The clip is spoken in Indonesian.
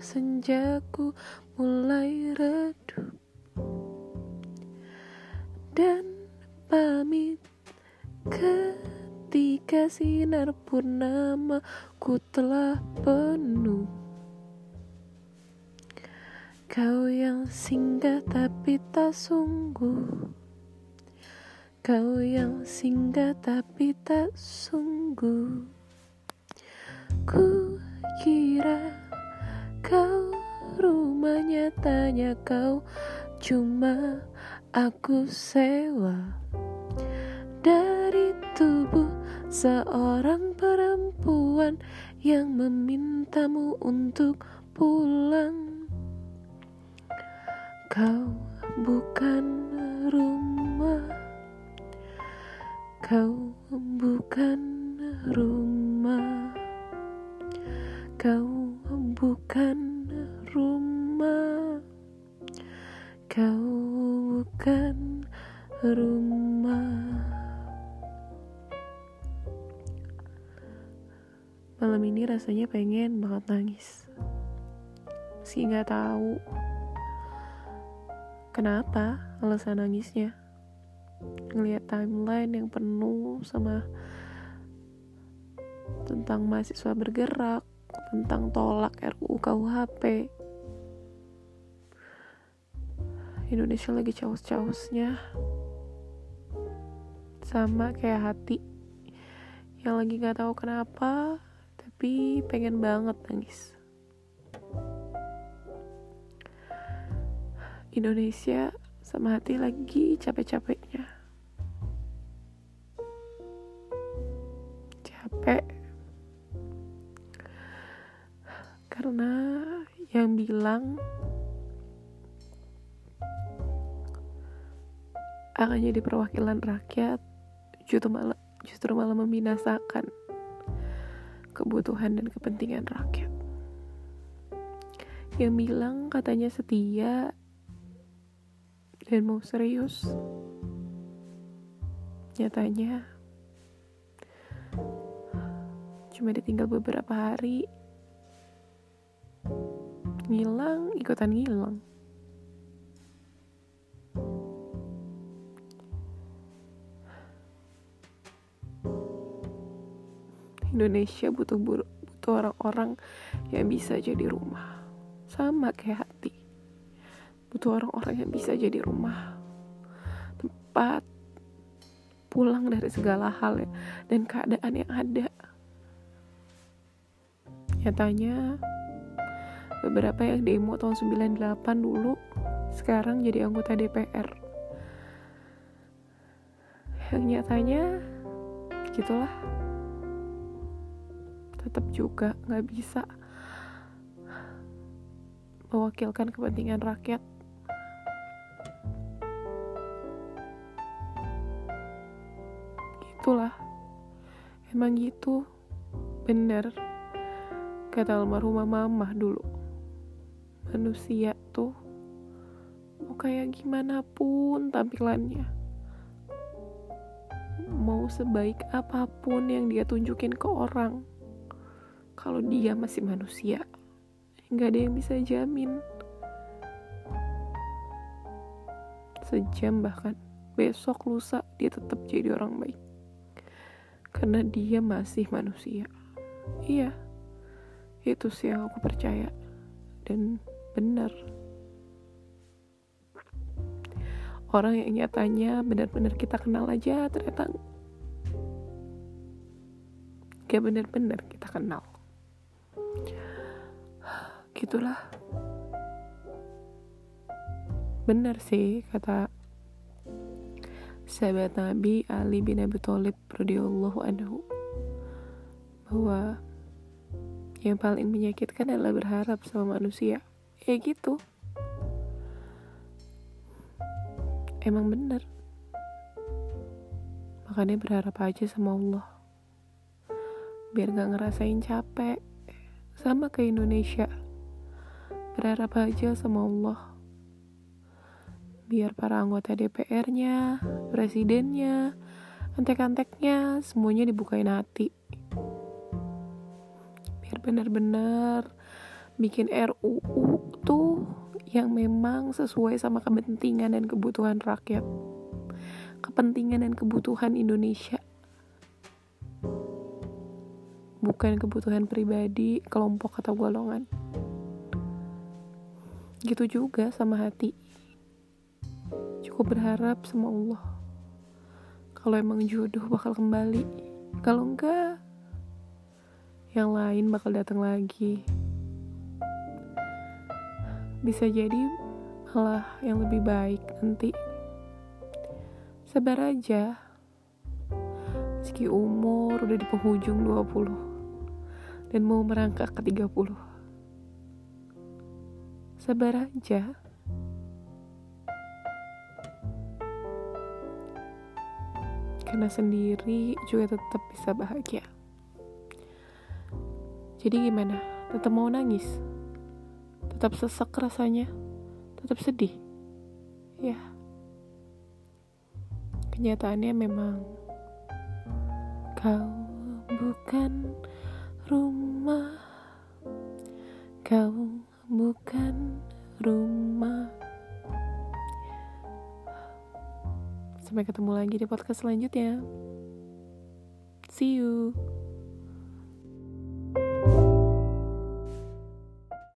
senjaku mulai redup. Dan pamit ketika sinar purnama ku telah penuh. Kau yang singgah tapi tak sungguh. Kau yang singgah tapi tak sungguh. Ku kira rumahnya tanya kau. Cuma aku sewa Dari tubuh seorang perempuan Yang memintamu untuk pulang. Kau bukan rumah. Kau bukan rumah. Kau bukan rumah Kau bukan rumah. Malam ini rasanya pengen banget nangis. Meski gak tahu Kenapa alasan nangisnya. Ngelihat timeline yang penuh sama tentang mahasiswa bergerak, tentang tolak RUU KUHP. Indonesia lagi caos-caosnya. Sama kayak hati yang lagi gak tahu kenapa, tapi pengen banget nangis. Indonesia sama hati lagi capek-capeknya capek karena yang bilang akan jadi perwakilan rakyat justru malah justru malah membinasakan kebutuhan dan kepentingan rakyat yang bilang katanya setia dan mau serius. Nyatanya, cuma ditinggal beberapa hari, ngilang, ikutan ngilang. Indonesia butuh butuh orang-orang yang bisa jadi rumah, sama kayak hati. Butuh orang-orang yang bisa jadi rumah. Tempat pulang dari segala hal ya, dan keadaan yang ada. Nyatanya beberapa yang demo tahun 98 dulu sekarang jadi anggota DPR yang nyatanya gitulah tetap juga nggak bisa mewakilkan kepentingan rakyat. Itulah emang gitu. Bener. Kata almarhumah mama dulu. Manusia tuh mau kayak gimana pun tampilannya. Mau sebaik apa pun yang dia tunjukin ke orang kalau dia masih manusia nggak ada yang bisa jamin sejam bahkan besok lusa dia tetap jadi orang baik karena dia masih manusia. Iya, itu sih yang aku percaya dan benar. Orang yang nyatanya benar-benar kita kenal aja ternyata gak benar-benar kita kenal. Gitulah. Benar sih kata sahabat Nabi Ali bin Abi Thalib radhiyallahu anhu bahwa yang paling menyakitkan adalah berharap sama manusia. Ya gitu. Emang bener. Makanya berharap aja sama Allah. Biar gak ngerasain capek. Sama ke Indonesia. Berharap aja sama Allah biar para anggota DPR-nya, presidennya, antek-anteknya semuanya dibukain hati. Biar benar-benar bikin RUU tuh yang memang sesuai sama kepentingan dan kebutuhan rakyat kepentingan dan kebutuhan Indonesia bukan kebutuhan pribadi, kelompok atau golongan. Gitu juga sama hati. Cukup berharap sama Allah. Kalau emang jodoh bakal kembali. Kalau enggak, yang lain bakal datang lagi. Bisa jadi malah yang lebih baik nanti. Sabar aja. Meski umur udah di penghujung 20 dan mau merangkak ke 30. Sabar aja. Karena sendiri juga tetap bisa bahagia. Jadi gimana? Tetap mau nangis? Tetap sesek rasanya? Tetap sedih? Ya. Kenyataannya memang kau bukan rumah. Kau bukan rumah. Sampai ketemu lagi di podcast selanjutnya. See you